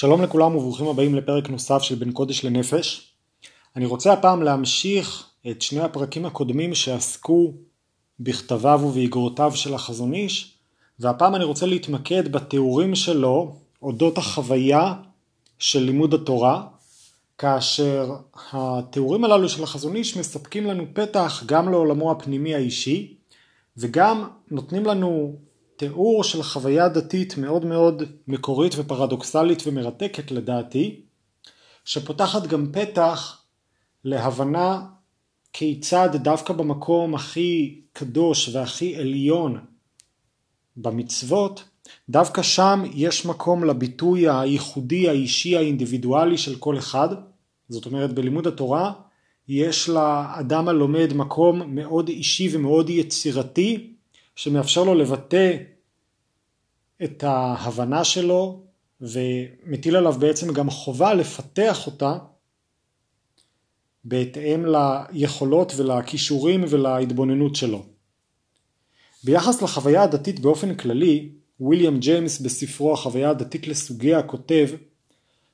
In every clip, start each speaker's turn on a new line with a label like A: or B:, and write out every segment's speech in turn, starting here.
A: שלום לכולם וברוכים הבאים לפרק נוסף של בין קודש לנפש. אני רוצה הפעם להמשיך את שני הפרקים הקודמים שעסקו בכתביו ובאגרותיו של החזון איש, והפעם אני רוצה להתמקד בתיאורים שלו אודות החוויה של לימוד התורה, כאשר התיאורים הללו של החזון איש מספקים לנו פתח גם לעולמו הפנימי האישי, וגם נותנים לנו תיאור של חוויה דתית מאוד מאוד מקורית ופרדוקסלית ומרתקת לדעתי, שפותחת גם פתח להבנה כיצד דווקא במקום הכי קדוש והכי עליון במצוות, דווקא שם יש מקום לביטוי הייחודי האישי האינדיבידואלי של כל אחד, זאת אומרת בלימוד התורה יש לאדם הלומד מקום מאוד אישי ומאוד יצירתי שמאפשר לו לבטא את ההבנה שלו ומטיל עליו בעצם גם חובה לפתח אותה בהתאם ליכולות ולכישורים ולהתבוננות שלו. ביחס לחוויה הדתית באופן כללי, ויליאם ג'יימס בספרו החוויה הדתית לסוגיה כותב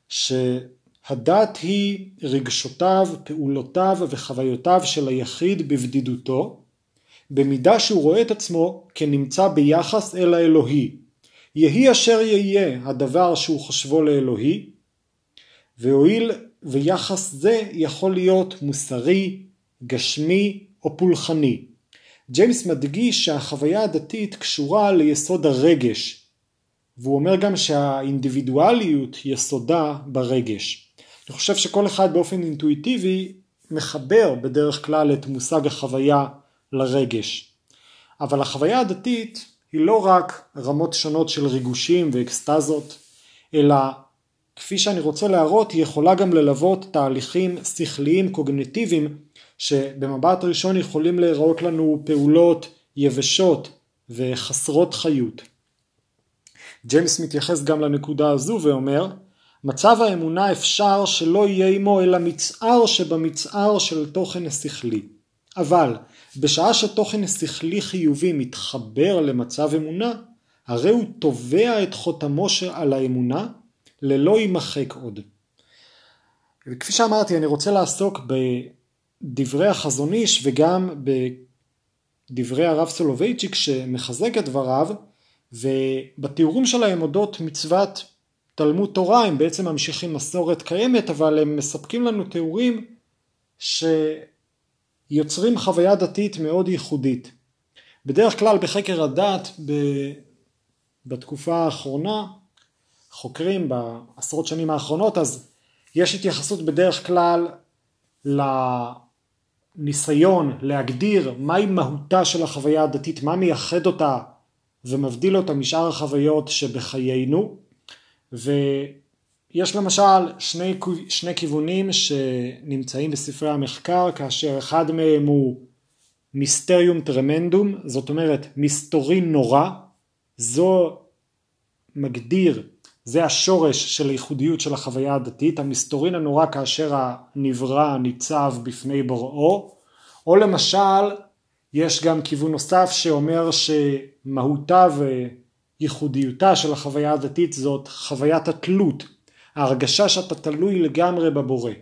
A: שהדת היא רגשותיו, פעולותיו וחוויותיו של היחיד בבדידותו, במידה שהוא רואה את עצמו כנמצא ביחס אל האלוהי. יהי אשר יהיה הדבר שהוא חושבו לאלוהי, והואיל ויחס זה יכול להיות מוסרי, גשמי או פולחני. ג'יימס מדגיש שהחוויה הדתית קשורה ליסוד הרגש, והוא אומר גם שהאינדיבידואליות יסודה ברגש. אני חושב שכל אחד באופן אינטואיטיבי מחבר בדרך כלל את מושג החוויה לרגש. אבל החוויה הדתית היא לא רק רמות שונות של ריגושים ואקסטזות, אלא כפי שאני רוצה להראות היא יכולה גם ללוות תהליכים שכליים קוגנטיביים שבמבט ראשון יכולים להיראות לנו פעולות יבשות וחסרות חיות. ג'יימס מתייחס גם לנקודה הזו ואומר מצב האמונה אפשר שלא יהיה עמו אלא מצער שבמצער של תוכן השכלי. אבל בשעה שתוכן שכלי חיובי מתחבר למצב אמונה, הרי הוא תובע את חותמו על האמונה ללא יימחק עוד. וכפי שאמרתי אני רוצה לעסוק בדברי החזון איש וגם בדברי הרב סולובייצ'יק שמחזק את דבריו ובתיאורים שלהם אודות מצוות תלמוד תורה הם בעצם ממשיכים מסורת קיימת אבל הם מספקים לנו תיאורים שיוצרים חוויה דתית מאוד ייחודית. בדרך כלל בחקר הדת בתקופה האחרונה חוקרים בעשרות שנים האחרונות אז יש התייחסות בדרך כלל לניסיון להגדיר מהי מהותה של החוויה הדתית, מה מייחד אותה ומבדיל אותה משאר החוויות שבחיינו ויש למשל שני, שני כיוונים שנמצאים בספרי המחקר כאשר אחד מהם הוא מיסטריום טרמנדום זאת אומרת מסתורין נורא. זו מגדיר זה השורש של הייחודיות של החוויה הדתית, המסתורין הנורא כאשר הנברא ניצב בפני בוראו, או למשל יש גם כיוון נוסף שאומר שמהותה וייחודיותה של החוויה הדתית זאת חוויית התלות, ההרגשה שאתה תלוי לגמרי בבורא.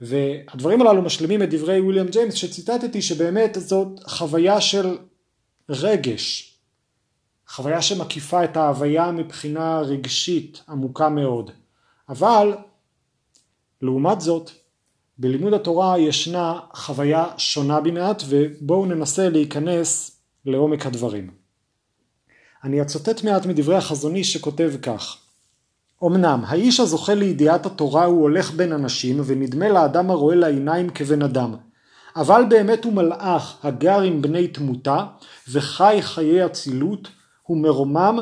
A: והדברים הללו משלימים את דברי וויליאם ג'יימס שציטטתי שבאמת זאת חוויה של רגש, חוויה שמקיפה את ההוויה מבחינה רגשית עמוקה מאוד. אבל לעומת זאת בלימוד התורה ישנה חוויה שונה במעט ובואו ננסה להיכנס לעומק הדברים. אני אצטט מעט מדברי החזוני שכותב כך אמנם האיש הזוכה לידיעת התורה הוא הולך בין אנשים ונדמה לאדם הרואה לעיניים כבן אדם אבל באמת הוא מלאך הגר עם בני תמותה וחי חיי אצילות הוא מרומם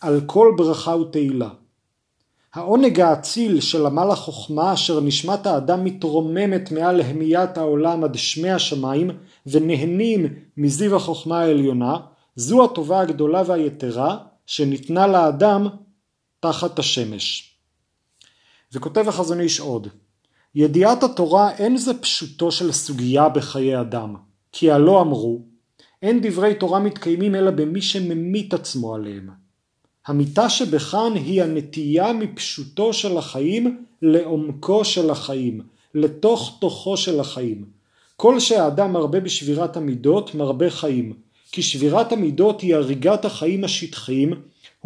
A: על כל ברכה ותהילה. העונג האציל של עמל החוכמה אשר נשמת האדם מתרוממת מעל להמיית העולם עד שמי השמיים ונהנים מזיו החוכמה העליונה, זו הטובה הגדולה והיתרה שניתנה לאדם תחת השמש. וכותב החזון איש עוד, ידיעת התורה אין זה פשוטו של סוגיה בחיי אדם, כי הלא אמרו אין דברי תורה מתקיימים אלא במי שממית עצמו עליהם. המיתה שבכאן היא הנטייה מפשוטו של החיים לעומקו של החיים, לתוך תוכו של החיים. כל שהאדם מרבה בשבירת המידות מרבה חיים, כי שבירת המידות היא הריגת החיים השטחיים,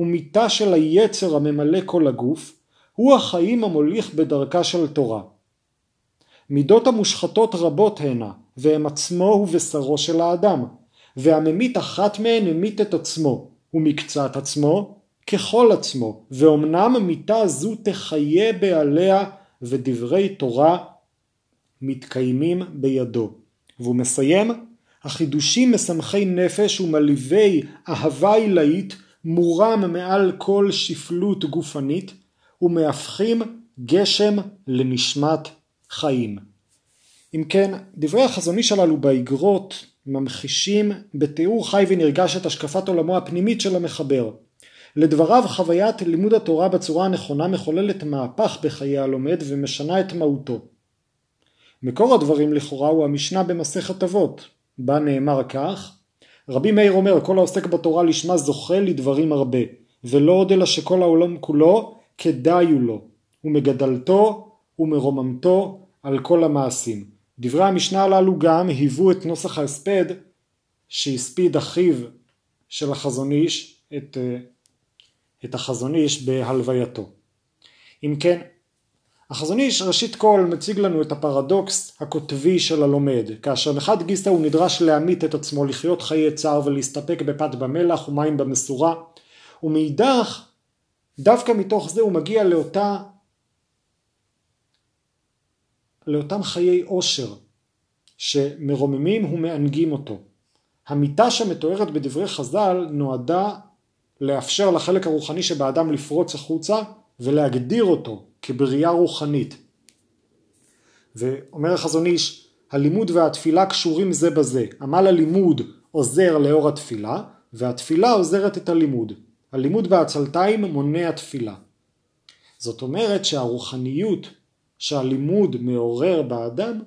A: הוא מיתה של היצר הממלא כל הגוף, הוא החיים המוליך בדרכה של תורה. מידות המושחתות רבות הנה, והם עצמו ובשרו של האדם, והממית אחת מהן המית את עצמו, ומקצת עצמו, ככל עצמו, ואומנם מיתה זו תחיה בעליה, ודברי תורה מתקיימים בידו. והוא מסיים, החידושים משמחי נפש ומלהיבי אהבה עילאית מורם מעל כל שפלות גופנית ומהפכים גשם לנשמת חיים. אם כן, דברי החזון איש הללו באגרות ממחישים בתיאור חי ונרגש את השקפת עולמו הפנימית של המחבר. לדבריו חוויית לימוד התורה בצורה הנכונה מחוללת מהפך בחיי הלומד ומשנה את מהותו. מקור הדברים לכאורה הוא המשנה במסכת אבות, בה נאמר כך רבי מאיר אומר כל העוסק בתורה לשמה זוכה לדברים הרבה ולא עוד אלא שכל העולם כולו כדאי הוא לו ומגדלתו ומרוממתו על כל המעשים. דברי המשנה הללו גם היוו את נוסח ההספד שהספיד אחיו של החזון איש את, אה, את החזון איש בהלווייתו. אם כן, החזון איש ראשית כל מציג לנו את הפרדוקס הכותבי של הלומד, כאשר מחד גיסא הוא נדרש להמית את עצמו, לחיות חיי צער ולהסתפק בפת במלח ומים במשורה, ומאידך דווקא מתוך זה הוא מגיע לאותה לאותם חיי עושר שמרוממים ומענגים אותו. המיטה שמתוארת בדברי חז"ל נועדה לאפשר לחלק הרוחני שבאדם לפרוץ החוצה ולהגדיר אותו כבריאה רוחנית. ואומר החזון איש, הלימוד והתפילה קשורים זה בזה. עמל הלימוד עוזר לאור התפילה, והתפילה עוזרת את הלימוד. הלימוד בעצלתיים מונע תפילה. זאת אומרת שהרוחניות שהלימוד מעורר באדם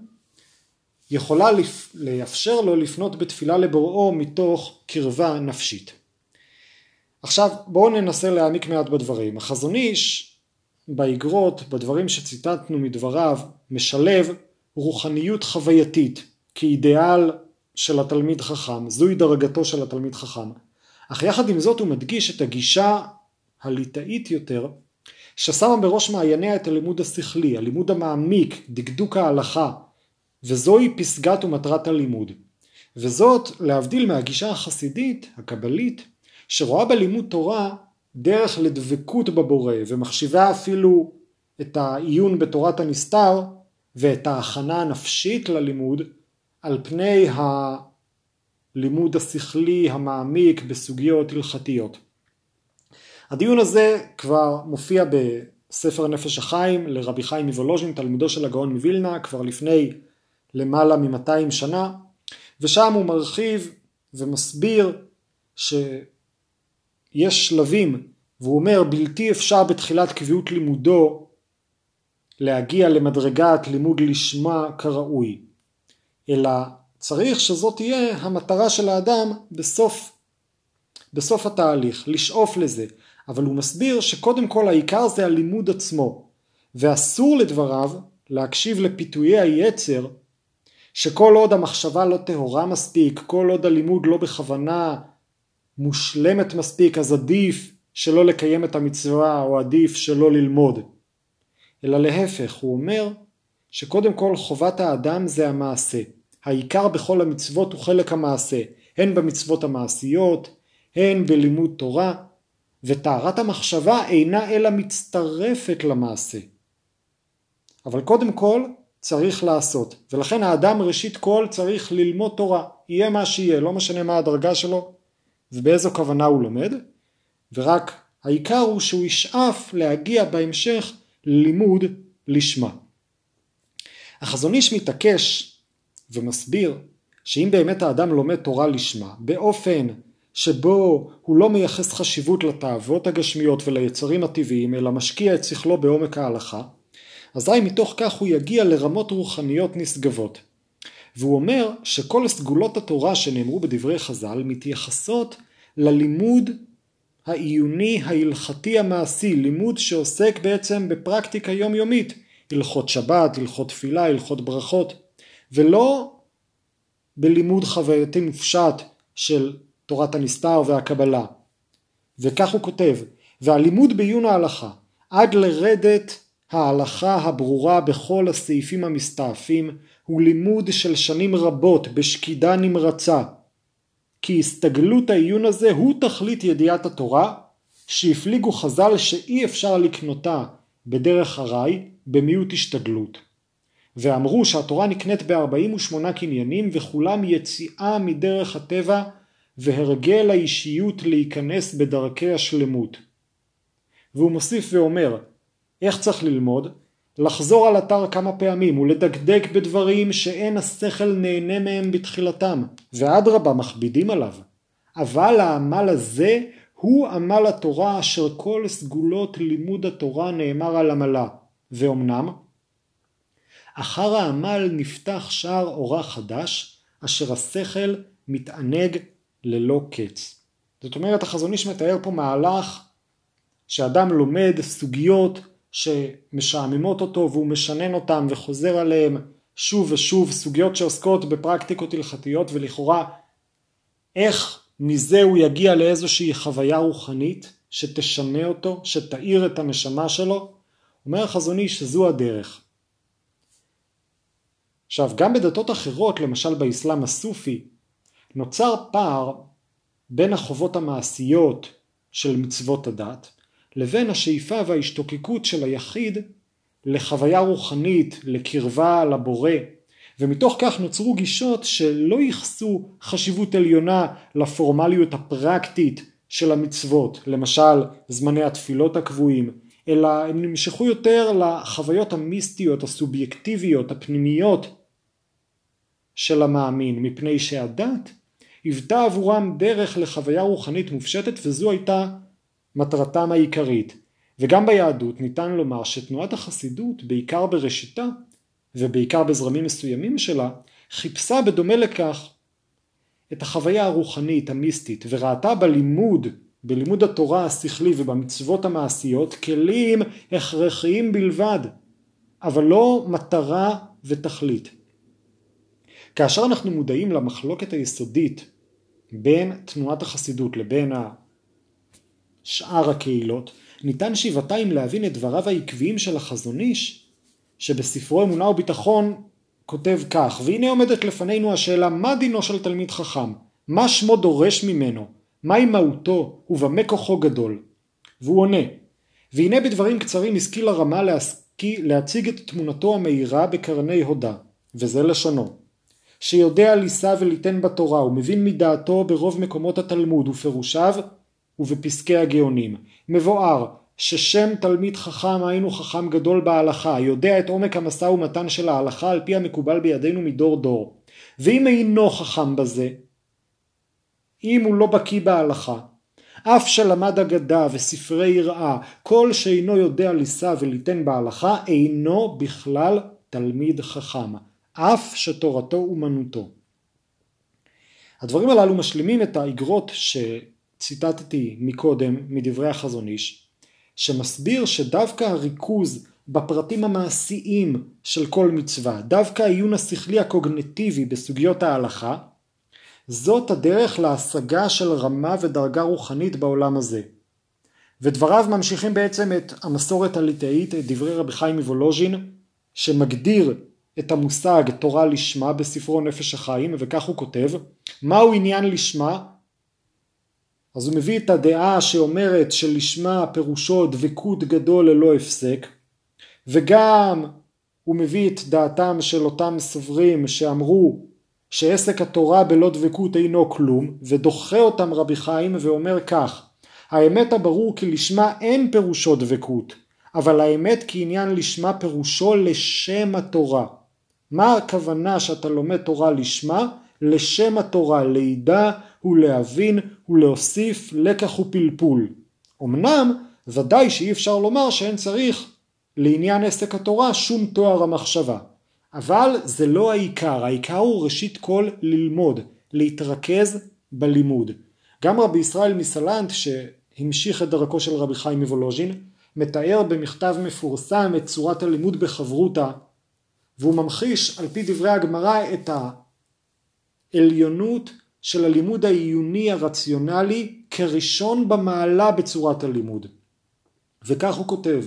A: יכולה לאפשר לו לפנות בתפילה לבוראו מתוך קרבה נפשית. עכשיו בואו ננסה להעמיק מעט בדברים. החזון איש באגרות, בדברים שציטטנו מדבריו, משלב רוחניות חווייתית כאידיאל של התלמיד חכם, זוהי דרגתו של התלמיד חכם. אך יחד עם זאת הוא מדגיש את הגישה הליטאית יותר, ששמה בראש מעייניה את הלימוד השכלי, הלימוד המעמיק, דקדוק ההלכה, וזוהי פסגת ומטרת הלימוד. וזאת להבדיל מהגישה החסידית, הקבלית, שרואה בלימוד תורה דרך לדבקות בבורא ומחשיבה אפילו את העיון בתורת הנסתר ואת ההכנה הנפשית ללימוד על פני הלימוד השכלי המעמיק בסוגיות הלכתיות. הדיון הזה כבר מופיע בספר נפש החיים לרבי חיים מוולוז'ין, תלמידו של הגאון מווילנה, כבר לפני למעלה מ-200 שנה, ושם הוא מרחיב ומסביר ש... יש שלבים, והוא אומר בלתי אפשר בתחילת קביעות לימודו להגיע למדרגת לימוד לשמה כראוי, אלא צריך שזאת תהיה המטרה של האדם בסוף, בסוף התהליך, לשאוף לזה, אבל הוא מסביר שקודם כל העיקר זה הלימוד עצמו, ואסור לדבריו להקשיב לפיתויי היצר שכל עוד המחשבה לא טהורה מספיק, כל עוד הלימוד לא בכוונה מושלמת מספיק אז עדיף שלא לקיים את המצווה או עדיף שלא ללמוד. אלא להפך, הוא אומר שקודם כל חובת האדם זה המעשה. העיקר בכל המצוות הוא חלק המעשה, הן במצוות המעשיות, הן בלימוד תורה, וטהרת המחשבה אינה אלא מצטרפת למעשה. אבל קודם כל צריך לעשות, ולכן האדם ראשית כל צריך ללמוד תורה, יהיה מה שיהיה, לא משנה מה הדרגה שלו, ובאיזו כוונה הוא לומד, ורק העיקר הוא שהוא ישאף להגיע בהמשך ללימוד לשמה. החזון איש מתעקש ומסביר שאם באמת האדם לומד תורה לשמה באופן שבו הוא לא מייחס חשיבות לתאוות הגשמיות וליצרים הטבעיים אלא משקיע את שכלו בעומק ההלכה אזי מתוך כך הוא יגיע לרמות רוחניות נשגבות. והוא אומר שכל סגולות התורה שנאמרו בדברי חז"ל מתייחסות ללימוד העיוני ההלכתי המעשי, לימוד שעוסק בעצם בפרקטיקה יומיומית, הלכות שבת, הלכות תפילה, הלכות ברכות, ולא בלימוד חווייתי מופשט של תורת הנסתר והקבלה. וכך הוא כותב, והלימוד בעיון ההלכה, עד לרדת ההלכה הברורה בכל הסעיפים המסתעפים, הוא לימוד של שנים רבות בשקידה נמרצה, כי הסתגלות העיון הזה הוא תכלית ידיעת התורה, שהפליגו חז"ל שאי אפשר לקנותה בדרך ארעי במיעוט השתדלות. ואמרו שהתורה נקנית ב-48 קניינים וכולם יציאה מדרך הטבע והרגל האישיות להיכנס בדרכי השלמות. והוא מוסיף ואומר, איך צריך ללמוד? לחזור על אתר כמה פעמים ולדקדק בדברים שאין השכל נהנה מהם בתחילתם, ואדרבה מכבידים עליו. אבל העמל הזה הוא עמל התורה אשר כל סגולות לימוד התורה נאמר על עמלה. ואומנם, אחר העמל נפתח שער אורה חדש, אשר השכל מתענג ללא קץ. זאת אומרת, החזון איש מתאר פה מהלך שאדם לומד סוגיות שמשעממות אותו והוא משנן אותן וחוזר עליהן שוב ושוב, סוגיות שעוסקות בפרקטיקות הלכתיות ולכאורה איך מזה הוא יגיע לאיזושהי חוויה רוחנית שתשנה אותו, שתאיר את הנשמה שלו, אומר החזון איש שזו הדרך. עכשיו גם בדתות אחרות, למשל באסלאם הסופי, נוצר פער בין החובות המעשיות של מצוות הדת לבין השאיפה וההשתוקקות של היחיד לחוויה רוחנית, לקרבה לבורא, ומתוך כך נוצרו גישות שלא ייחסו חשיבות עליונה לפורמליות הפרקטית של המצוות, למשל זמני התפילות הקבועים, אלא הם נמשכו יותר לחוויות המיסטיות, הסובייקטיביות, הפנימיות של המאמין, מפני שהדת היוותה עבורם דרך לחוויה רוחנית מופשטת וזו הייתה מטרתם העיקרית. וגם ביהדות ניתן לומר שתנועת החסידות, בעיקר בראשיתה, ובעיקר בזרמים מסוימים שלה, חיפשה בדומה לכך את החוויה הרוחנית, המיסטית, וראתה בלימוד, בלימוד התורה השכלי ובמצוות המעשיות, כלים הכרחיים בלבד, אבל לא מטרה ותכלית. כאשר אנחנו מודעים למחלוקת היסודית בין תנועת החסידות לבין שאר הקהילות, ניתן שבעתיים להבין את דבריו העקביים של החזון איש, שבספרו אמונה וביטחון כותב כך, והנה עומדת לפנינו השאלה מה דינו של תלמיד חכם, מה שמו דורש ממנו, מהי מהותו ובמה כוחו גדול. והוא עונה, והנה בדברים קצרים השכיל הרמה להציג את תמונתו המאירה בקרני הודה, וזה לשונו. שיודע לישא וליתן בתורה ומבין מדעתו ברוב מקומות התלמוד ופירושיו ובפסקי הגאונים. מבואר ששם תלמיד חכם היינו חכם גדול בהלכה, יודע את עומק המשא ומתן של ההלכה על פי המקובל בידינו מדור דור. ואם אינו חכם בזה, אם הוא לא בקיא בהלכה, אף שלמד אגדה וספרי יראה, כל שאינו יודע לישא וליתן בהלכה, אינו בכלל תלמיד חכם, אף שתורתו אומנותו. הדברים הללו משלימים את האגרות ש... ציטטתי מקודם מדברי החזון איש, שמסביר שדווקא הריכוז בפרטים המעשיים של כל מצווה, דווקא העיון השכלי הקוגנטיבי בסוגיות ההלכה, זאת הדרך להשגה של רמה ודרגה רוחנית בעולם הזה. ודבריו ממשיכים בעצם את המסורת הליטאית, את דברי רבי חיים מוולוז'ין, שמגדיר את המושג תורה לשמה בספרו נפש החיים, וכך הוא כותב, מהו עניין לשמה? אז הוא מביא את הדעה שאומרת שלשמה פירושו דבקות גדול ללא הפסק, וגם הוא מביא את דעתם של אותם סוברים שאמרו שעסק התורה בלא דבקות אינו כלום, ודוחה אותם רבי חיים ואומר כך, האמת הברור כי לשמה אין פירושו דבקות, אבל האמת כי עניין לשמה פירושו לשם התורה. מה הכוונה שאתה לומד תורה לשמה? לשם התורה, לידע ולהבין ולהוסיף לקח ופלפול. אמנם ודאי שאי אפשר לומר שאין צריך לעניין עסק התורה שום תואר המחשבה. אבל זה לא העיקר, העיקר הוא ראשית כל ללמוד, להתרכז בלימוד. גם רבי ישראל מסלנט המשיך את דרכו של רבי חיים מוולוז'ין, מתאר במכתב מפורסם את צורת הלימוד בחברותה, והוא ממחיש על פי דברי הגמרא את העליונות של הלימוד העיוני הרציונלי כראשון במעלה בצורת הלימוד. וכך הוא כותב: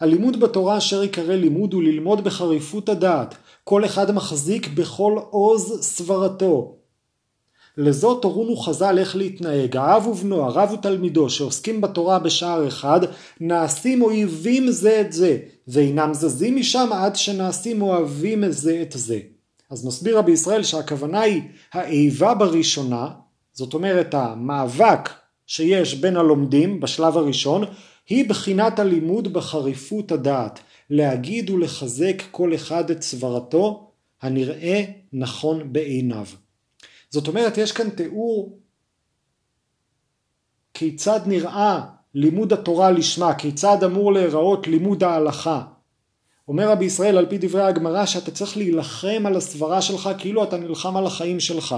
A: הלימוד בתורה אשר יקרא לימוד הוא ללמוד בחריפות הדעת, כל אחד מחזיק בכל עוז סברתו. לזאת תורונו חז"ל איך להתנהג, האב ובנו, הרב ותלמידו, שעוסקים בתורה בשער אחד, נעשים אויבים זה את זה, ואינם זזים משם עד שנעשים אוהבים זה את זה. אז מסביר רבי ישראל שהכוונה היא האיבה בראשונה, זאת אומרת המאבק שיש בין הלומדים בשלב הראשון, היא בחינת הלימוד בחריפות הדעת, להגיד ולחזק כל אחד את סברתו הנראה נכון בעיניו. זאת אומרת יש כאן תיאור כיצד נראה לימוד התורה לשמה, כיצד אמור להיראות לימוד ההלכה. אומר רבי ישראל על פי דברי הגמרא שאתה צריך להילחם על הסברה שלך כאילו אתה נלחם על החיים שלך.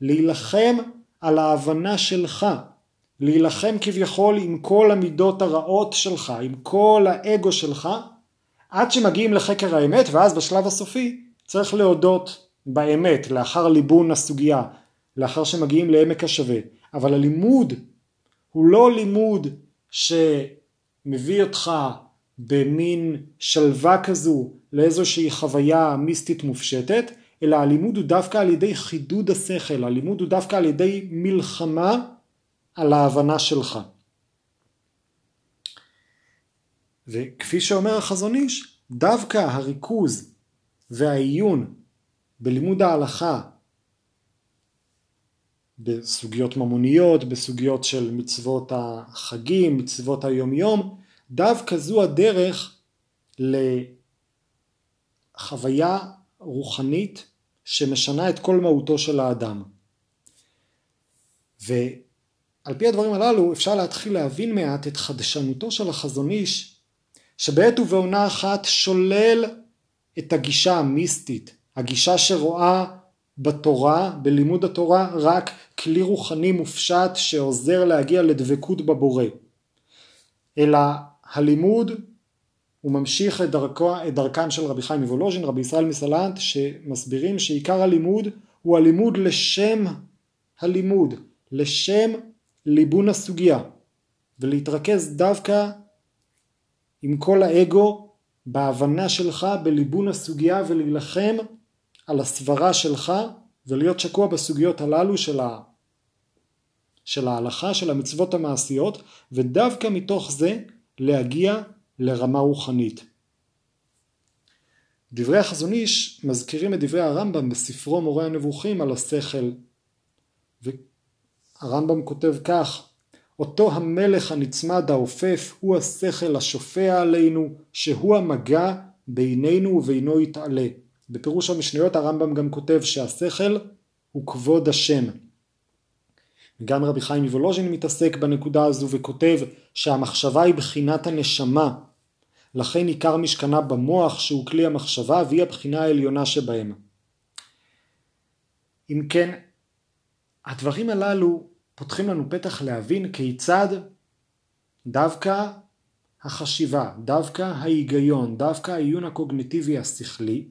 A: להילחם על ההבנה שלך. להילחם כביכול עם כל המידות הרעות שלך, עם כל האגו שלך, עד שמגיעים לחקר האמת ואז בשלב הסופי צריך להודות באמת לאחר ליבון הסוגיה, לאחר שמגיעים לעמק השווה. אבל הלימוד הוא לא לימוד שמביא אותך במין שלווה כזו לאיזושהי חוויה מיסטית מופשטת, אלא הלימוד הוא דווקא על ידי חידוד השכל, הלימוד הוא דווקא על ידי מלחמה על ההבנה שלך. וכפי שאומר החזון איש, דווקא הריכוז והעיון בלימוד ההלכה בסוגיות ממוניות, בסוגיות של מצוות החגים, מצוות היום יום, דווקא זו הדרך לחוויה רוחנית שמשנה את כל מהותו של האדם. ועל פי הדברים הללו אפשר להתחיל להבין מעט את חדשנותו של החזון איש שבעת ובעונה אחת שולל את הגישה המיסטית, הגישה שרואה בתורה, בלימוד התורה, רק כלי רוחני מופשט שעוזר להגיע לדבקות בבורא. אלא הלימוד הוא ממשיך את, דרכו, את דרכם של רבי חיים מוולוז'ין, רבי ישראל מסלנט, שמסבירים שעיקר הלימוד הוא הלימוד לשם הלימוד, לשם ליבון הסוגיה, ולהתרכז דווקא עם כל האגו בהבנה שלך בליבון הסוגיה ולהילחם על הסברה שלך ולהיות שקוע בסוגיות הללו של, ה... של ההלכה, של המצוות המעשיות, ודווקא מתוך זה להגיע לרמה רוחנית. דברי החזון איש מזכירים את דברי הרמב"ם בספרו מורה הנבוכים על השכל. והרמב"ם כותב כך: אותו המלך הנצמד העופף הוא השכל השופע עלינו, שהוא המגע בינינו ובינו יתעלה. בפירוש המשניות הרמב"ם גם כותב שהשכל הוא כבוד השם. גם רבי חיים מוולוז'ין מתעסק בנקודה הזו וכותב שהמחשבה היא בחינת הנשמה, לכן עיקר משכנה במוח שהוא כלי המחשבה והיא הבחינה העליונה שבהם. אם כן, הדברים הללו פותחים לנו פתח להבין כיצד דווקא החשיבה, דווקא ההיגיון, דווקא העיון הקוגניטיבי השכלי,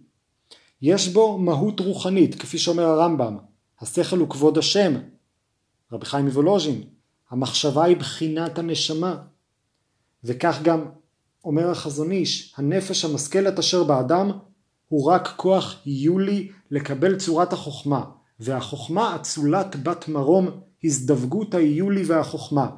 A: יש בו מהות רוחנית, כפי שאומר הרמב"ם, השכל הוא כבוד השם, רבי חיים מוולוז'ין, המחשבה היא בחינת הנשמה, וכך גם אומר החזון איש, הנפש המשכלת אשר באדם הוא רק כוח יולי לקבל צורת החוכמה, והחוכמה אצולת בת מרום הזדווגות היולי והחוכמה.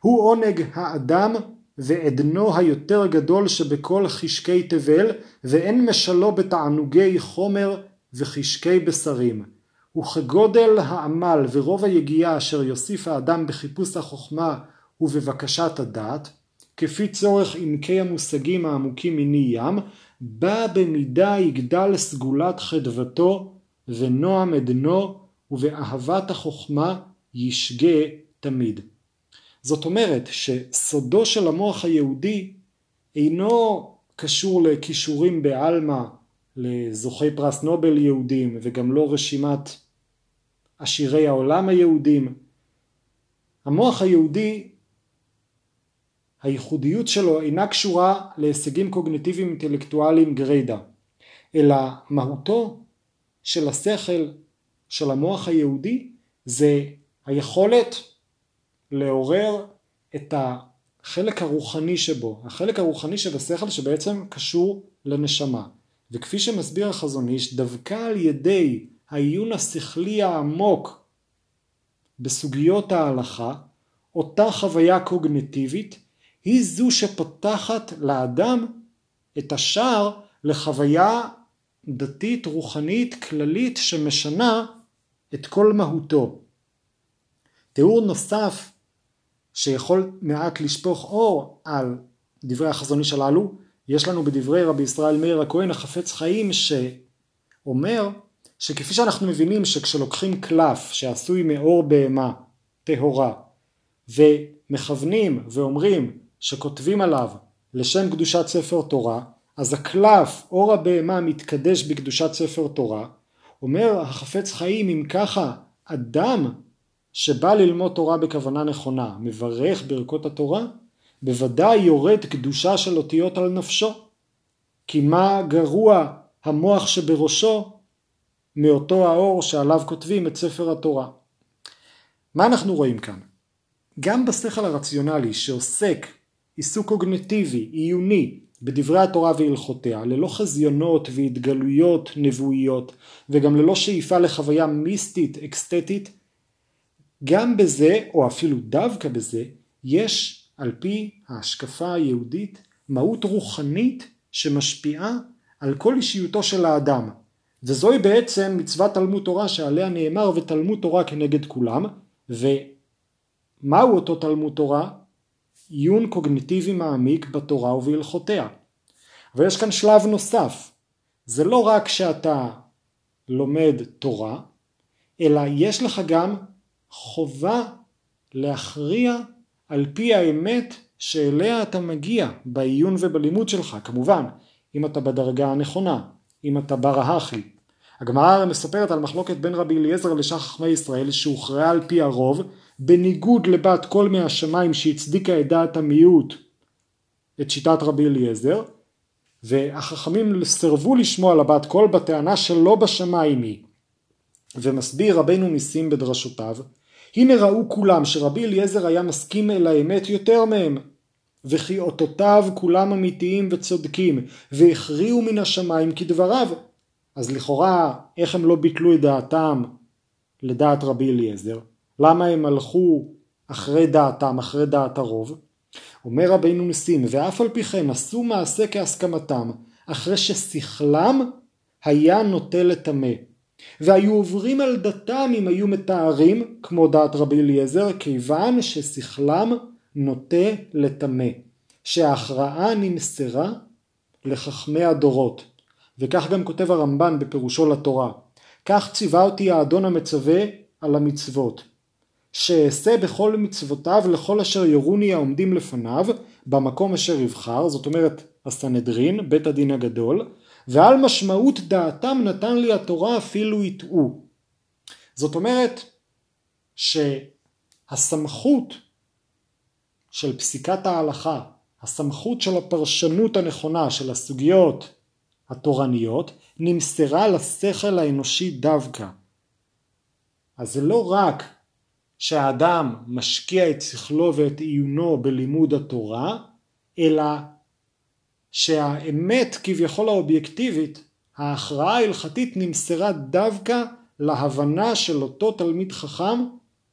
A: הוא עונג האדם ועדנו היותר גדול שבכל חשקי תבל, ואין משלו בתענוגי חומר וחשקי בשרים. וכגודל העמל ורוב היגיעה אשר יוסיף האדם בחיפוש החוכמה ובבקשת הדעת, כפי צורך עמקי המושגים העמוקים מני ים, בא במידה יגדל סגולת חדוותו ונועם עדנו ובאהבת החוכמה ישגה תמיד. זאת אומרת שסודו של המוח היהודי אינו קשור לכישורים בעלמא לזוכי פרס נובל יהודים וגם לא רשימת עשירי העולם היהודים. המוח היהודי הייחודיות שלו אינה קשורה להישגים קוגניטיביים אינטלקטואליים גרידא, אלא מהותו של השכל של המוח היהודי זה היכולת לעורר את החלק הרוחני שבו, החלק הרוחני שבשכל שבעצם קשור לנשמה. וכפי שמסביר החזון איש, דווקא על ידי העיון השכלי העמוק בסוגיות ההלכה, אותה חוויה קוגניטיבית היא זו שפותחת לאדם את השער לחוויה דתית רוחנית כללית שמשנה את כל מהותו. תיאור נוסף שיכול מעט לשפוך אור על דברי החזון איש הללו, יש לנו בדברי רבי ישראל מאיר הכהן החפץ חיים שאומר שכפי שאנחנו מבינים שכשלוקחים קלף שעשוי מאור בהמה טהורה ומכוונים ואומרים שכותבים עליו לשם קדושת ספר תורה, אז הקלף, אור הבהמה מתקדש בקדושת ספר תורה, אומר החפץ חיים אם ככה אדם שבא ללמוד תורה בכוונה נכונה, מברך ברכות התורה, בוודאי יורד קדושה של אותיות על נפשו. כי מה גרוע המוח שבראשו מאותו האור שעליו כותבים את ספר התורה. מה אנחנו רואים כאן? גם בשכל הרציונלי שעוסק עיסוק קוגנטיבי, עיוני, בדברי התורה והלכותיה, ללא חזיונות והתגלויות נבואיות, וגם ללא שאיפה לחוויה מיסטית, אקסטטית, גם בזה, או אפילו דווקא בזה, יש על פי ההשקפה היהודית מהות רוחנית שמשפיעה על כל אישיותו של האדם. וזוהי בעצם מצוות תלמוד תורה שעליה נאמר ותלמוד תורה כנגד כולם, ומהו אותו תלמוד תורה? עיון קוגניטיבי מעמיק בתורה ובהלכותיה. אבל יש כאן שלב נוסף, זה לא רק שאתה לומד תורה, אלא יש לך גם חובה להכריע על פי האמת שאליה אתה מגיע בעיון ובלימוד שלך, כמובן, אם אתה בדרגה הנכונה, אם אתה בר ההכי. הגמרא מספרת על מחלוקת בין רבי אליעזר לשאר חכמי ישראל שהוכרעה על פי הרוב בניגוד לבת כל מהשמיים שהצדיקה את דעת המיעוט את שיטת רבי אליעזר והחכמים סירבו לשמוע לבת קול בטענה שלא בשמיים היא ומסביר רבנו ניסים בדרשותיו הנה ראו כולם שרבי אליעזר היה מסכים אל האמת יותר מהם וכי אותותיו כולם אמיתיים וצודקים והכריעו מן השמיים כדבריו אז לכאורה איך הם לא ביטלו את דעתם לדעת רבי אליעזר למה הם הלכו אחרי דעתם, אחרי דעת הרוב? אומר רבינו ניסים, ואף על פי כן עשו מעשה כהסכמתם, אחרי ששכלם היה נוטה לטמא. והיו עוברים על דתם אם היו מתארים, כמו דעת רבי אליעזר, כיוון ששכלם נוטה לטמא. שההכרעה נמסרה לחכמי הדורות. וכך גם כותב הרמב"ן בפירושו לתורה. כך ציווה אותי האדון המצווה על המצוות. שאעשה בכל מצוותיו לכל אשר יורוני העומדים לפניו במקום אשר יבחר, זאת אומרת הסנהדרין, בית הדין הגדול, ועל משמעות דעתם נתן לי התורה אפילו יטעו. זאת אומרת שהסמכות של פסיקת ההלכה, הסמכות של הפרשנות הנכונה של הסוגיות התורניות, נמסרה לשכל האנושי דווקא. אז זה לא רק שהאדם משקיע את שכלו ואת עיונו בלימוד התורה, אלא שהאמת כביכול האובייקטיבית, ההכרעה ההלכתית נמסרה דווקא להבנה של אותו תלמיד חכם,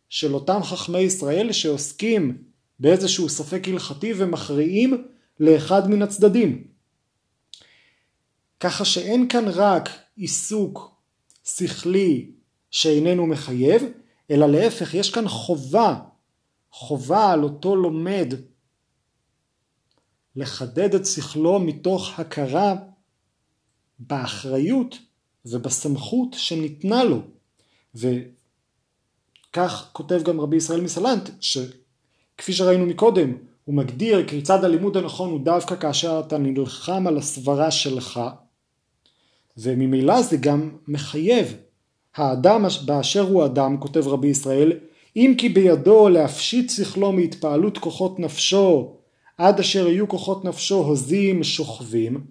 A: של אותם חכמי ישראל שעוסקים באיזשהו ספק הלכתי ומכריעים לאחד מן הצדדים. ככה שאין כאן רק עיסוק שכלי שאיננו מחייב, אלא להפך, יש כאן חובה, חובה על אותו לומד לחדד את שכלו מתוך הכרה באחריות ובסמכות שניתנה לו. וכך כותב גם רבי ישראל מסלנט, שכפי שראינו מקודם, הוא מגדיר כיצד הלימוד הנכון הוא דווקא כאשר אתה נלחם על הסברה שלך, וממילא זה גם מחייב האדם באשר הוא אדם, כותב רבי ישראל, אם כי בידו להפשיט שכלו מהתפעלות כוחות נפשו עד אשר יהיו כוחות נפשו הוזים שוכבים,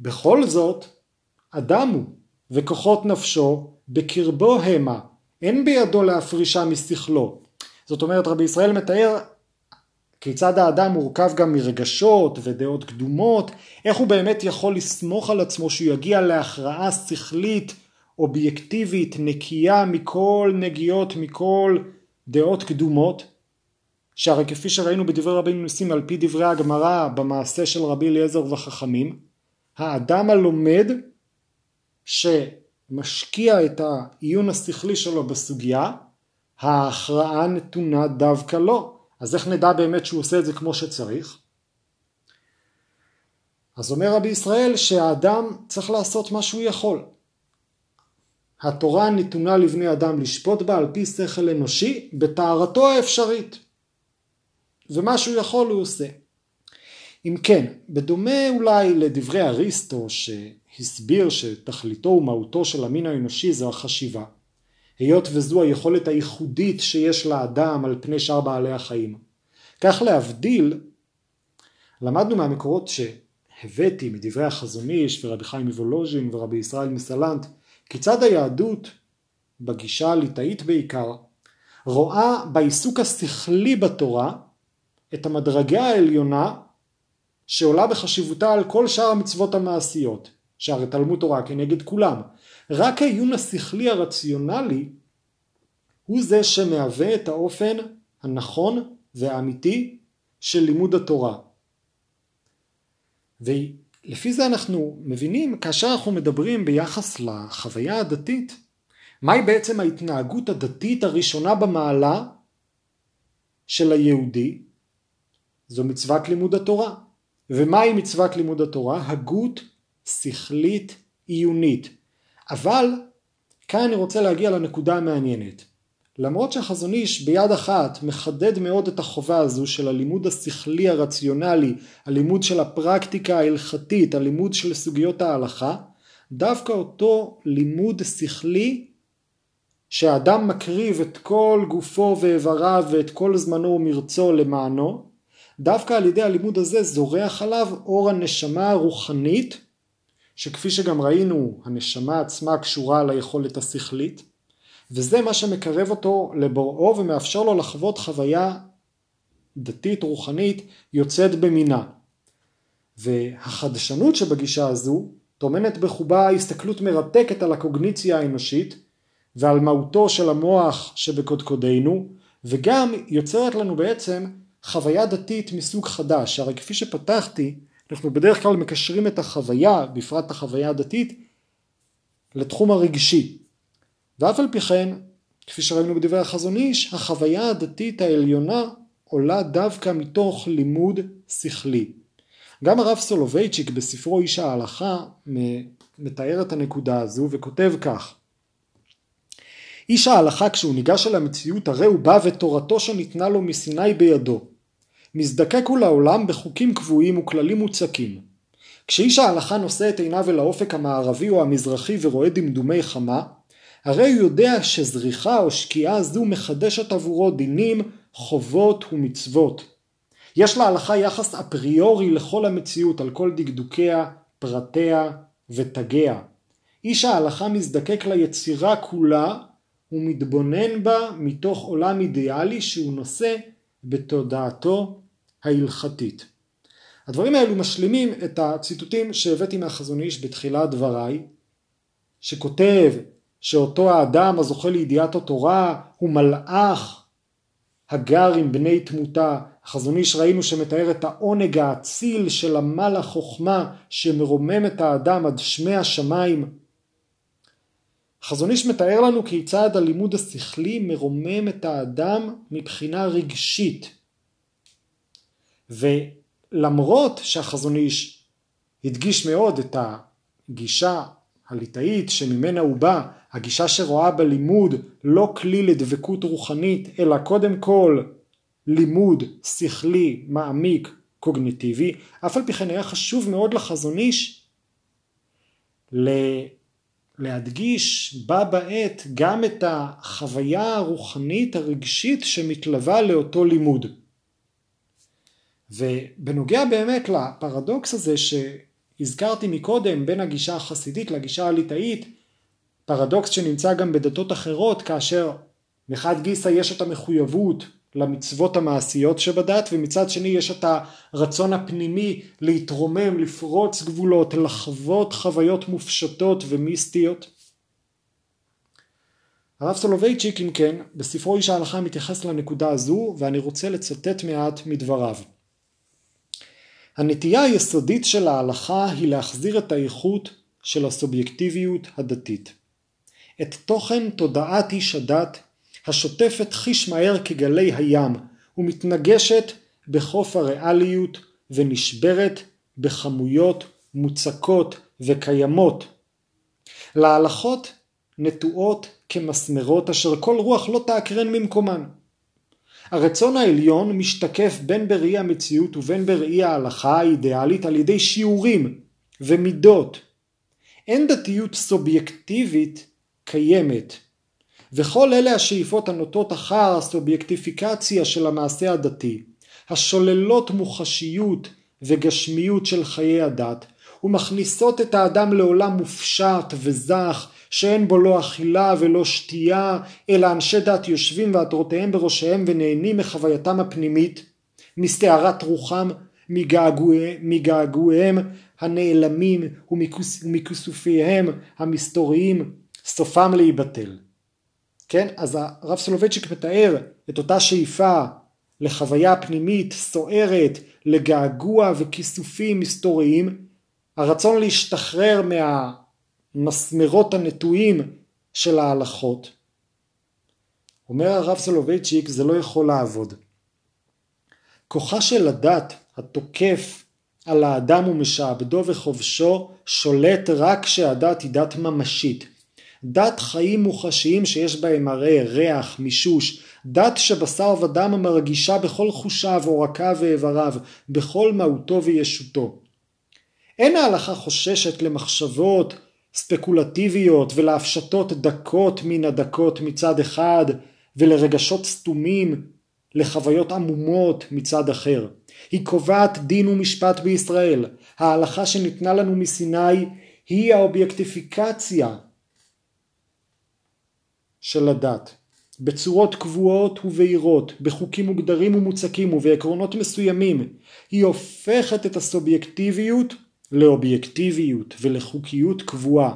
A: בכל זאת אדם הוא, וכוחות נפשו בקרבו המה, אין בידו להפרישה משכלו. זאת אומרת רבי ישראל מתאר כיצד האדם מורכב גם מרגשות ודעות קדומות, איך הוא באמת יכול לסמוך על עצמו שהוא יגיע להכרעה שכלית, אובייקטיבית, נקייה מכל נגיעות, מכל דעות קדומות, שהרי כפי שראינו בדברי רבי ניסים על פי דברי הגמרא במעשה של רבי אליעזר וחכמים, האדם הלומד שמשקיע את העיון השכלי שלו בסוגיה, ההכרעה נתונה דווקא לו. אז איך נדע באמת שהוא עושה את זה כמו שצריך? אז אומר רבי ישראל שהאדם צריך לעשות מה שהוא יכול. התורה נתונה לבני אדם לשפוט בה על פי שכל אנושי בטהרתו האפשרית. ומה שהוא יכול הוא עושה. אם כן, בדומה אולי לדברי אריסטו שהסביר שתכליתו ומהותו של המין האנושי זו החשיבה, היות וזו היכולת הייחודית שיש לאדם על פני שאר בעלי החיים. כך להבדיל, למדנו מהמקורות שהבאתי מדברי החזון איש ורבי חיים מוולוז'ין ורבי ישראל מסלנט, כיצד היהדות, בגישה הליטאית בעיקר, רואה בעיסוק השכלי בתורה את המדרגה העליונה שעולה בחשיבותה על כל שאר המצוות המעשיות, שהרי תלמוד תורה כנגד כולם. רק העיון השכלי הרציונלי הוא זה שמהווה את האופן הנכון והאמיתי של לימוד התורה. ולפי זה אנחנו מבינים כאשר אנחנו מדברים ביחס לחוויה הדתית, מהי בעצם ההתנהגות הדתית הראשונה במעלה של היהודי? זו מצוות לימוד התורה. ומהי מצוות לימוד התורה? הגות שכלית עיונית. אבל כאן אני רוצה להגיע לנקודה המעניינת. למרות שהחזון איש ביד אחת מחדד מאוד את החובה הזו של הלימוד השכלי הרציונלי, הלימוד של הפרקטיקה ההלכתית, הלימוד של סוגיות ההלכה, דווקא אותו לימוד שכלי שהאדם מקריב את כל גופו ואיבריו ואת כל זמנו ומרצו למענו, דווקא על ידי הלימוד הזה זורח עליו אור הנשמה הרוחנית, שכפי שגם ראינו, הנשמה עצמה קשורה ליכולת השכלית, וזה מה שמקרב אותו לבוראו ומאפשר לו לחוות חוויה דתית רוחנית יוצאת במינה. והחדשנות שבגישה הזו טומנת בחובה הסתכלות מרתקת על הקוגניציה האנושית ועל מהותו של המוח שבקודקודנו וגם יוצרת לנו בעצם חוויה דתית מסוג חדש, הרי כפי שפתחתי, אנחנו בדרך כלל מקשרים את החוויה, בפרט החוויה הדתית, לתחום הרגשי. ואף על פי כן, כפי שראינו בדברי החזון איש, החוויה הדתית העליונה עולה דווקא מתוך לימוד שכלי. גם הרב סולובייצ'יק בספרו איש ההלכה מתאר את הנקודה הזו וכותב כך איש ההלכה כשהוא ניגש אל המציאות הרי הוא בא ותורתו שניתנה לו מסיני בידו. מזדקק הוא לעולם בחוקים קבועים וכללים מוצקים. כשאיש ההלכה נושא את עיניו אל האופק המערבי או המזרחי ורואה דמדומי חמה, הרי הוא יודע שזריחה או שקיעה זו מחדשת עבורו דינים, חובות ומצוות. יש להלכה יחס אפריורי לכל המציאות על כל דקדוקיה, פרטיה ותגיה. איש ההלכה מזדקק ליצירה כולה ומתבונן בה מתוך עולם אידיאלי שהוא נושא בתודעתו ההלכתית. הדברים האלו משלימים את הציטוטים שהבאתי מהחזון איש בתחילת דבריי, שכותב שאותו האדם הזוכה לידיעת התורה הוא מלאך הגר עם בני תמותה. החזון איש ראינו שמתאר את העונג האציל של עמל החוכמה שמרומם את האדם עד שמי השמיים. החזון איש מתאר לנו כיצד הלימוד השכלי מרומם את האדם מבחינה רגשית. ולמרות שהחזון איש הדגיש מאוד את הגישה הליטאית שממנה הוא בא, הגישה שרואה בלימוד לא כלי לדבקות רוחנית, אלא קודם כל לימוד שכלי, מעמיק, קוגניטיבי, אף על פי כן היה חשוב מאוד לחזון איש להדגיש בה בעת גם את החוויה הרוחנית הרגשית שמתלווה לאותו לימוד. ובנוגע באמת לפרדוקס הזה שהזכרתי מקודם בין הגישה החסידית לגישה הליטאית, פרדוקס שנמצא גם בדתות אחרות כאשר מחד גיסא יש את המחויבות למצוות המעשיות שבדת ומצד שני יש את הרצון הפנימי להתרומם, לפרוץ גבולות, לחוות חוויות מופשטות ומיסטיות. הרב סולובייצ'יק אם כן בספרו איש ההלכה מתייחס לנקודה הזו ואני רוצה לצטט מעט מדבריו. הנטייה היסודית של ההלכה היא להחזיר את האיכות של הסובייקטיביות הדתית. את תוכן תודעת איש הדת השוטפת חיש מהר כגלי הים ומתנגשת בחוף הריאליות ונשברת בכמויות מוצקות וקיימות. להלכות נטועות כמסמרות אשר כל רוח לא תעקרן ממקומן. הרצון העליון משתקף בין בראי המציאות ובין בראי ההלכה האידיאלית על ידי שיעורים ומידות. אין דתיות סובייקטיבית קיימת וכל אלה השאיפות הנוטות אחר הסובייקטיפיקציה של המעשה הדתי, השוללות מוחשיות וגשמיות של חיי הדת, ומכניסות את האדם לעולם מופשט וזך, שאין בו לא אכילה ולא שתייה, אלא אנשי דת יושבים ועטרותיהם בראשיהם ונהנים מחווייתם הפנימית, מסתערת רוחם, מגעגועיהם הנעלמים ומכיסופיהם המסתוריים, סופם להיבטל. כן? אז הרב סולובייצ'יק מתאר את אותה שאיפה לחוויה פנימית סוערת, לגעגוע וכיסופים מסתוריים, הרצון להשתחרר מהמסמרות הנטועים של ההלכות. אומר הרב סולובייצ'יק זה לא יכול לעבוד. כוחה של הדת התוקף על האדם ומשעבדו וכובשו שולט רק כשהדת היא דת ממשית. דת חיים מוחשיים שיש בהם מראה, ריח, מישוש, דת שבשר ודם מרגישה בכל חושיו, עורקיו ואיבריו, בכל מהותו וישותו. אין ההלכה חוששת למחשבות ספקולטיביות ולהפשטות דקות מן הדקות מצד אחד ולרגשות סתומים, לחוויות עמומות מצד אחר. היא קובעת דין ומשפט בישראל. ההלכה שניתנה לנו מסיני היא האובייקטיפיקציה של הדת, בצורות קבועות ובהירות, בחוקים מוגדרים ומוצקים ובעקרונות מסוימים, היא הופכת את הסובייקטיביות לאובייקטיביות ולחוקיות קבועה.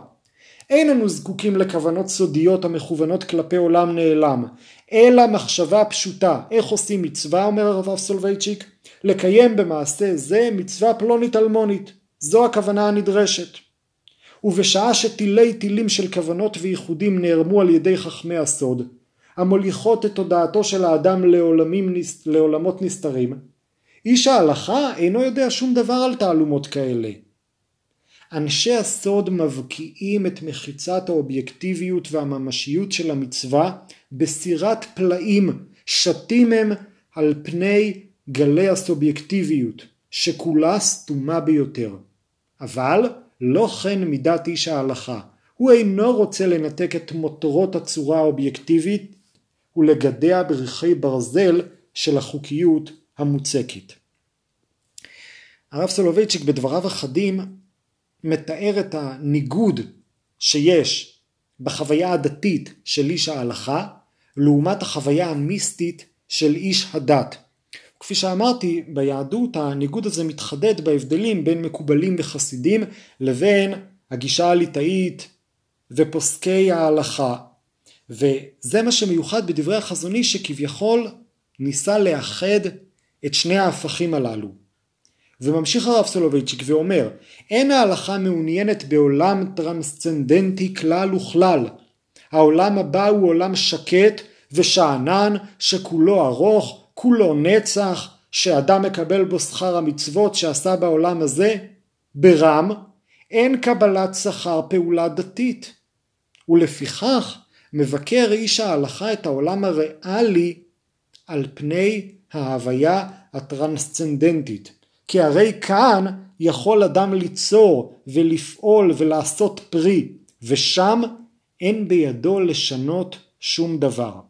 A: אין אנו זקוקים לכוונות סודיות המכוונות כלפי עולם נעלם, אלא מחשבה פשוטה. איך עושים מצווה, אומר הרב סולובייצ'יק? לקיים במעשה זה מצווה פלונית אלמונית. זו הכוונה הנדרשת. ובשעה שתילי תילים של כוונות וייחודים נערמו על ידי חכמי הסוד, המוליכות את תודעתו של האדם לעולמים, לעולמות נסתרים, איש ההלכה אינו יודע שום דבר על תעלומות כאלה. אנשי הסוד מבקיעים את מחיצת האובייקטיביות והממשיות של המצווה בסירת פלאים שתים הם על פני גלי הסובייקטיביות, שכולה סתומה ביותר. אבל לא כן מידת איש ההלכה. הוא אינו רוצה לנתק את מוטורות הצורה האובייקטיבית ולגדע ברכי ברזל של החוקיות המוצקת. הרב סולובייצ'יק בדבריו החדים מתאר את הניגוד שיש בחוויה הדתית של איש ההלכה לעומת החוויה המיסטית של איש הדת. כפי שאמרתי, ביהדות הניגוד הזה מתחדד בהבדלים בין מקובלים וחסידים לבין הגישה הליטאית ופוסקי ההלכה. וזה מה שמיוחד בדברי החזון איש שכביכול ניסה לאחד את שני ההפכים הללו. וממשיך הרב סולובייצ'יק ואומר, אין ההלכה מעוניינת בעולם טרנסצנדנטי כלל וכלל. העולם הבא הוא עולם שקט ושאנן שכולו ארוך כולו נצח שאדם מקבל בו שכר המצוות שעשה בעולם הזה, ברם אין קבלת שכר פעולה דתית. ולפיכך מבקר איש ההלכה את העולם הריאלי על פני ההוויה הטרנסצנדנטית. כי הרי כאן יכול אדם ליצור ולפעול ולעשות פרי, ושם אין בידו לשנות שום דבר.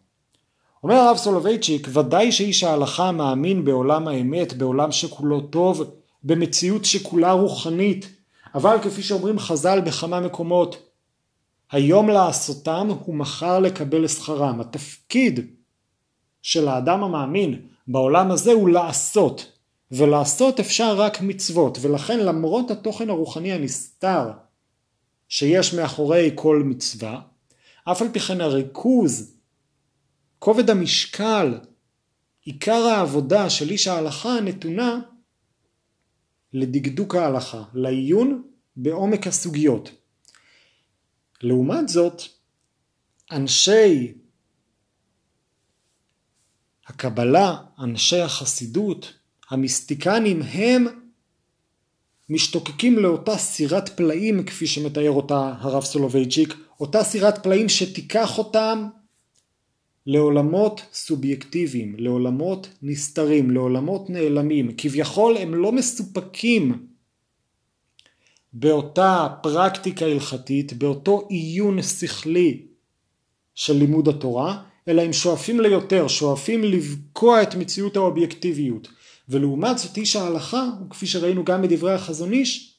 A: אומר הרב סולובייצ'יק, ודאי שאיש ההלכה מאמין בעולם האמת, בעולם שכולו טוב, במציאות שכולה רוחנית, אבל כפי שאומרים חז"ל בכמה מקומות, היום לעשותם ומחר לקבל שכרם. התפקיד של האדם המאמין בעולם הזה הוא לעשות, ולעשות אפשר רק מצוות, ולכן למרות התוכן הרוחני הנסתר שיש מאחורי כל מצווה, אף על פי כן הריכוז, כובד המשקל, עיקר העבודה של איש ההלכה נתונה לדקדוק ההלכה, לעיון בעומק הסוגיות. לעומת זאת, אנשי הקבלה, אנשי החסידות, המיסטיקנים, הם משתוקקים לאותה סירת פלאים כפי שמתאר אותה הרב סולובייצ'יק, אותה סירת פלאים שתיקח אותם לעולמות סובייקטיביים, לעולמות נסתרים, לעולמות נעלמים. כביכול הם לא מסופקים באותה פרקטיקה הלכתית, באותו עיון שכלי של לימוד התורה, אלא הם שואפים ליותר, שואפים לבקוע את מציאות האובייקטיביות. ולעומת זאת איש ההלכה, כפי שראינו גם בדברי החזון איש,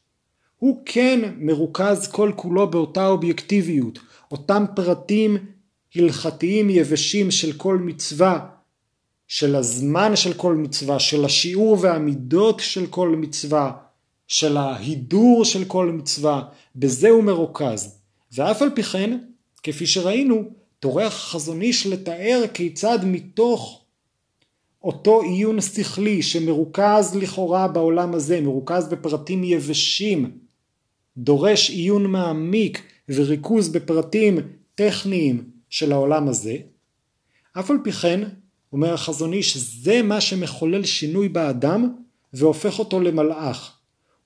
A: הוא כן מרוכז כל כולו באותה אובייקטיביות, אותם פרטים הלכתיים יבשים של כל מצווה, של הזמן של כל מצווה, של השיעור והמידות של כל מצווה, של ההידור של כל מצווה, בזה הוא מרוכז. ואף על פי כן, כפי שראינו, טורח חזון איש לתאר כיצד מתוך אותו עיון שכלי שמרוכז לכאורה בעולם הזה, מרוכז בפרטים יבשים, דורש עיון מעמיק וריכוז בפרטים טכניים של העולם הזה, אף על פי כן, אומר החזון איש, זה מה שמחולל שינוי באדם והופך אותו למלאך.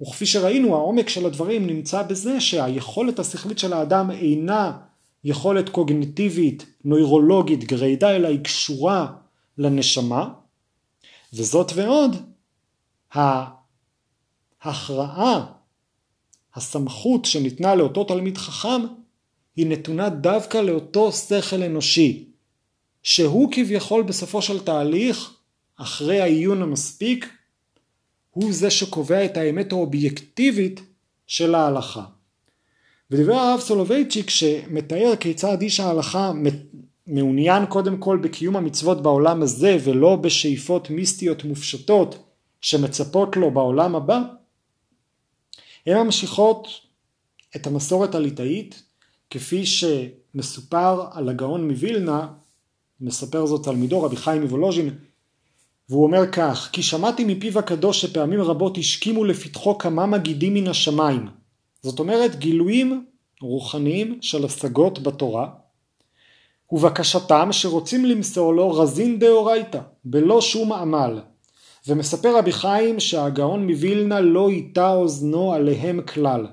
A: וכפי שראינו, העומק של הדברים נמצא בזה שהיכולת השכלית של האדם אינה יכולת קוגניטיבית, נוירולוגית, גרידא, אלא היא קשורה לנשמה, וזאת ועוד, ההכרעה, הסמכות שניתנה לאותו תלמיד חכם, היא נתונה דווקא לאותו שכל אנושי, שהוא כביכול בסופו של תהליך, אחרי העיון המספיק, הוא זה שקובע את האמת האובייקטיבית של ההלכה. ודברי הרב סולובייצ'יק שמתאר כיצד איש ההלכה מעוניין קודם כל בקיום המצוות בעולם הזה ולא בשאיפות מיסטיות מופשטות שמצפות לו בעולם הבא, הן ממשיכות את המסורת הליטאית כפי שמסופר על הגאון מווילנה, מספר זאת תלמידו רבי חיים מוולוז'ין, והוא אומר כך, כי שמעתי מפיו הקדוש שפעמים רבות השכימו לפתחו כמה מגידים מן השמיים. זאת אומרת גילויים רוחניים של השגות בתורה, ובקשתם שרוצים למסור לו רזין דאורייתא, בלא שום עמל. ומספר רבי חיים שהגאון מווילנה לא הטה אוזנו עליהם כלל.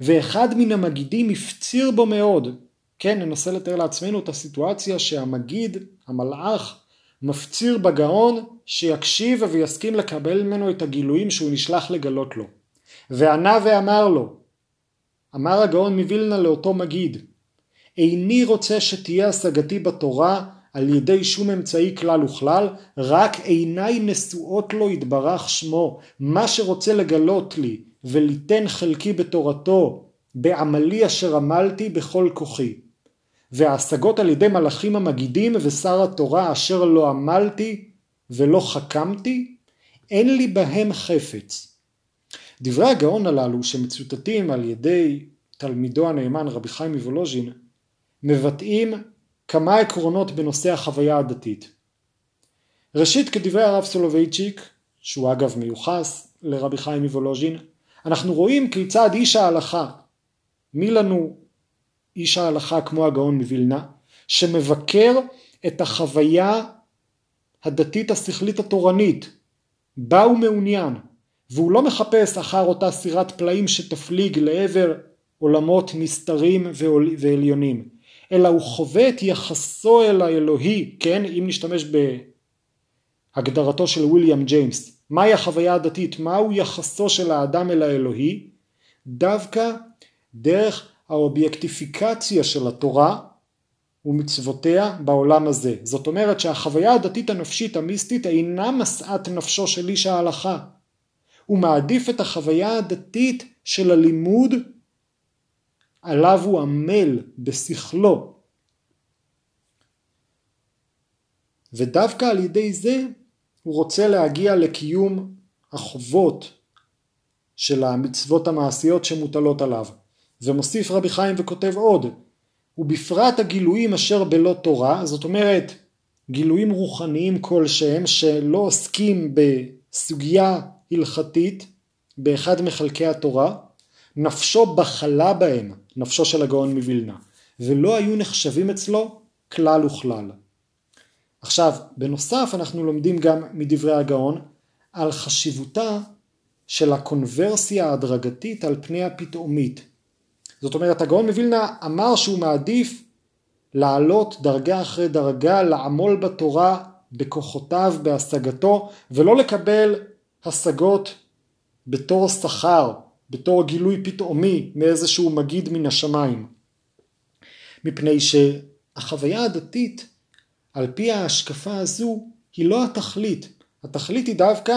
A: ואחד מן המגידים הפציר בו מאוד. כן, ננסה לתאר לעצמנו את הסיטואציה שהמגיד, המלאך, מפציר בגאון שיקשיב ויסכים לקבל ממנו את הגילויים שהוא נשלח לגלות לו. וענה ואמר לו, אמר הגאון מווילנה לאותו מגיד, איני רוצה שתהיה השגתי בתורה על ידי שום אמצעי כלל וכלל, רק עיניי נשואות לו יתברך שמו, מה שרוצה לגלות לי וליתן חלקי בתורתו, בעמלי אשר עמלתי בכל כוחי. וההשגות על ידי מלאכים המגידים ושר התורה אשר לא עמלתי ולא חכמתי, אין לי בהם חפץ. דברי הגאון הללו שמצוטטים על ידי תלמידו הנאמן רבי חיים מוולוז'ין מבטאים כמה עקרונות בנושא החוויה הדתית. ראשית כדברי הרב סולובייצ'יק, שהוא אגב מיוחס לרבי חיים מוולוז'ין, אנחנו רואים כיצד איש ההלכה, מי לנו איש ההלכה כמו הגאון מווילנה, שמבקר את החוויה הדתית השכלית התורנית, בה הוא מעוניין, והוא לא מחפש אחר אותה סירת פלאים שתפליג לעבר עולמות נסתרים ועליונים, אלא הוא חווה את יחסו אל האלוהי, כן, אם נשתמש בהגדרתו של ויליאם ג'יימס, מהי החוויה הדתית, מהו יחסו של האדם אל האלוהי, דווקא דרך האובייקטיפיקציה של התורה ומצוותיה בעולם הזה. זאת אומרת שהחוויה הדתית הנפשית המיסטית אינה משאת נפשו של איש ההלכה. הוא מעדיף את החוויה הדתית של הלימוד עליו הוא עמל בשכלו. ודווקא על ידי זה הוא רוצה להגיע לקיום החובות של המצוות המעשיות שמוטלות עליו. ומוסיף רבי חיים וכותב עוד, ובפרט הגילויים אשר בלא תורה, זאת אומרת גילויים רוחניים כלשהם שלא עוסקים בסוגיה הלכתית באחד מחלקי התורה, נפשו בחלה בהם, נפשו של הגאון מווילנה, ולא היו נחשבים אצלו כלל וכלל. עכשיו, בנוסף אנחנו לומדים גם מדברי הגאון על חשיבותה של הקונברסיה ההדרגתית על פני הפתאומית. זאת אומרת, הגאון מווילנה אמר שהוא מעדיף לעלות דרגה אחרי דרגה, לעמול בתורה בכוחותיו, בהשגתו, ולא לקבל השגות בתור שכר, בתור גילוי פתאומי מאיזשהו מגיד מן השמיים. מפני שהחוויה הדתית, על פי ההשקפה הזו, היא לא התכלית. התכלית היא דווקא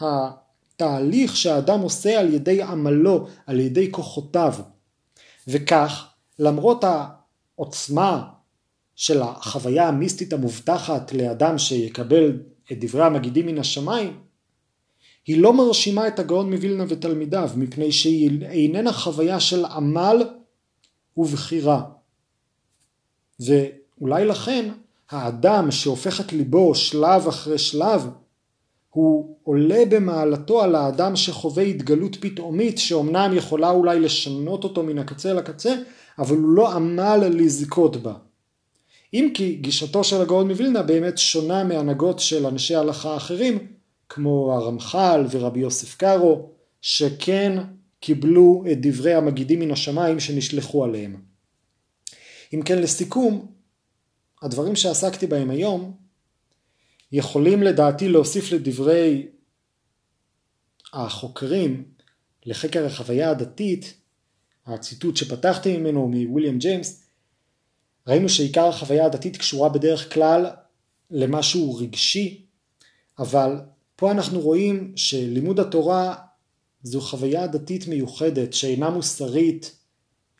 A: התהליך שהאדם עושה על ידי עמלו, על ידי כוחותיו. וכך, למרות העוצמה של החוויה המיסטית המובטחת לאדם שיקבל את דברי המגידים מן השמיים, היא לא מרשימה את הגאון מווילנה ותלמידיו, מפני שהיא איננה חוויה של עמל ובחירה. ואולי לכן האדם שהופך את ליבו שלב אחרי שלב, הוא עולה במעלתו על האדם שחווה התגלות פתאומית שאומנם יכולה אולי לשנות אותו מן הקצה לקצה, אבל הוא לא עמל לזכות בה. אם כי גישתו של הגאון מווילנה באמת שונה מהנהגות של אנשי הלכה אחרים, כמו הרמח"ל ורבי יוסף קארו, שכן קיבלו את דברי המגידים מן השמיים שנשלחו עליהם. אם כן לסיכום, הדברים שעסקתי בהם היום יכולים לדעתי להוסיף לדברי החוקרים לחקר החוויה הדתית, הציטוט שפתחתי ממנו מוויליאם ג'יימס, ראינו שעיקר החוויה הדתית קשורה בדרך כלל למשהו רגשי, אבל פה אנחנו רואים שלימוד התורה זו חוויה דתית מיוחדת שאינה מוסרית,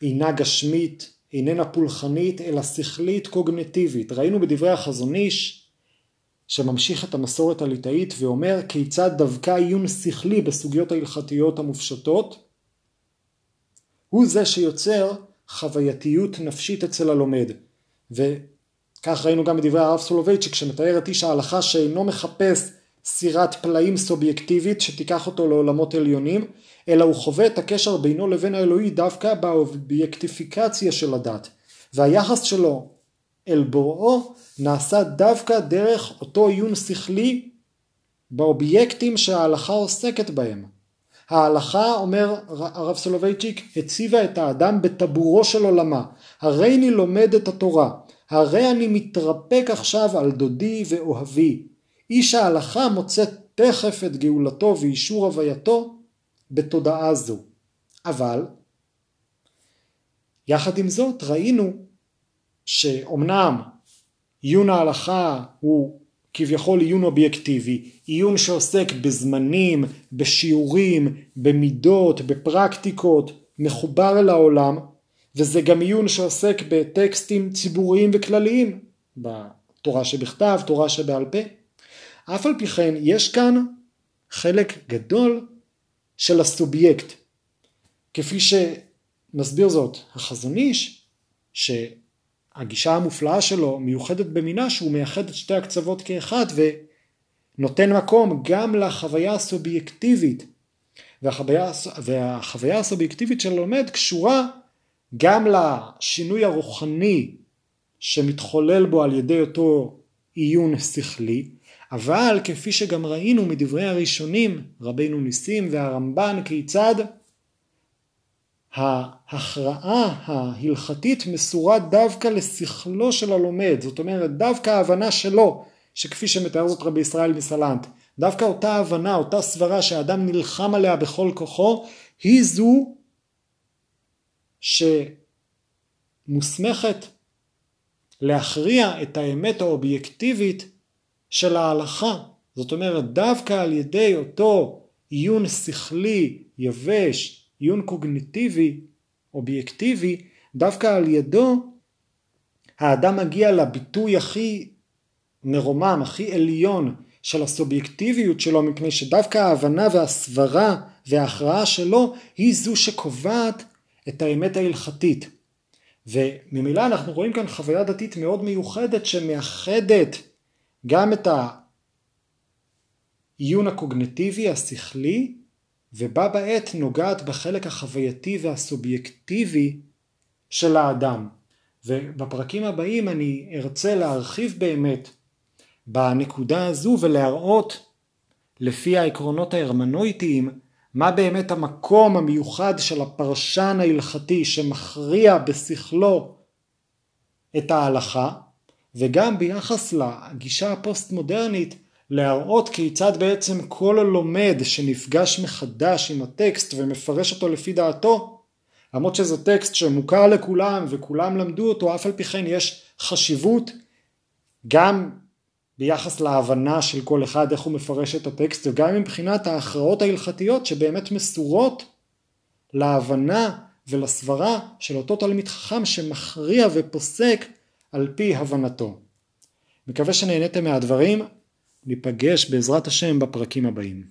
A: אינה גשמית, איננה פולחנית, אלא שכלית קוגנטיבית. ראינו בדברי החזון איש שממשיך את המסורת הליטאית ואומר כיצד דווקא עיון שכלי בסוגיות ההלכתיות המופשטות הוא זה שיוצר חווייתיות נפשית אצל הלומד. וכך ראינו גם בדברי הרב סולובייצ'יק שמתאר את איש ההלכה שאינו מחפש סירת פלאים סובייקטיבית שתיקח אותו לעולמות עליונים, אלא הוא חווה את הקשר בינו לבין האלוהי דווקא באובייקטיפיקציה של הדת. והיחס שלו אל בוראו נעשה דווקא דרך אותו עיון שכלי באובייקטים שההלכה עוסקת בהם. ההלכה, אומר הרב סולובייצ'יק, הציבה את האדם בטבורו של עולמה. הרי אני לומד את התורה, הרי אני מתרפק עכשיו על דודי ואוהבי. איש ההלכה מוצא תכף את גאולתו ואישור הווייתו בתודעה זו. אבל יחד עם זאת ראינו שאומנם עיון ההלכה הוא כביכול עיון אובייקטיבי, עיון שעוסק בזמנים, בשיעורים, במידות, בפרקטיקות, מחובר אל העולם, וזה גם עיון שעוסק בטקסטים ציבוריים וכלליים, בתורה שבכתב, תורה שבעל פה. אף על פי כן יש כאן חלק גדול של הסובייקט, כפי שמסביר זאת החזון איש, שהגישה המופלאה שלו מיוחדת במינה שהוא מייחד את שתי הקצוות כאחד ונותן מקום גם לחוויה הסובייקטיבית. והחוויה, והחוויה הסובייקטיבית של הלומד קשורה גם לשינוי הרוחני שמתחולל בו על ידי אותו עיון שכלי אבל כפי שגם ראינו מדברי הראשונים, רבינו ניסים והרמב"ן, כיצד ההכרעה ההלכתית מסורה דווקא לשכלו של הלומד, זאת אומרת דווקא ההבנה שלו, שכפי שמתאר זאת רבי ישראל מסלנט, דווקא אותה הבנה, אותה סברה שהאדם נלחם עליה בכל כוחו, היא זו שמוסמכת להכריע את האמת האובייקטיבית של ההלכה. זאת אומרת, דווקא על ידי אותו עיון שכלי, יבש, עיון קוגניטיבי, אובייקטיבי, דווקא על ידו האדם מגיע לביטוי הכי מרומם, הכי עליון של הסובייקטיביות שלו, מפני שדווקא ההבנה והסברה וההכרעה שלו היא זו שקובעת את האמת ההלכתית. וממילא אנחנו רואים כאן חוויה דתית מאוד מיוחדת שמאחדת גם את העיון הקוגנטיבי השכלי ובה בעת נוגעת בחלק החווייתי והסובייקטיבי של האדם. ובפרקים הבאים אני ארצה להרחיב באמת בנקודה הזו ולהראות לפי העקרונות ההרמנויטיים מה באמת המקום המיוחד של הפרשן ההלכתי שמכריע בשכלו את ההלכה וגם ביחס לגישה הפוסט מודרנית להראות כיצד בעצם כל הלומד שנפגש מחדש עם הטקסט ומפרש אותו לפי דעתו למרות שזה טקסט שמוכר לכולם וכולם למדו אותו אף על פי כן יש חשיבות גם ביחס להבנה של כל אחד איך הוא מפרש את הטקסט וגם מבחינת ההכרעות ההלכתיות שבאמת מסורות להבנה ולסברה של אותו תלמיד חכם שמכריע ופוסק על פי הבנתו. מקווה שנהניתם מהדברים, ניפגש בעזרת השם בפרקים הבאים.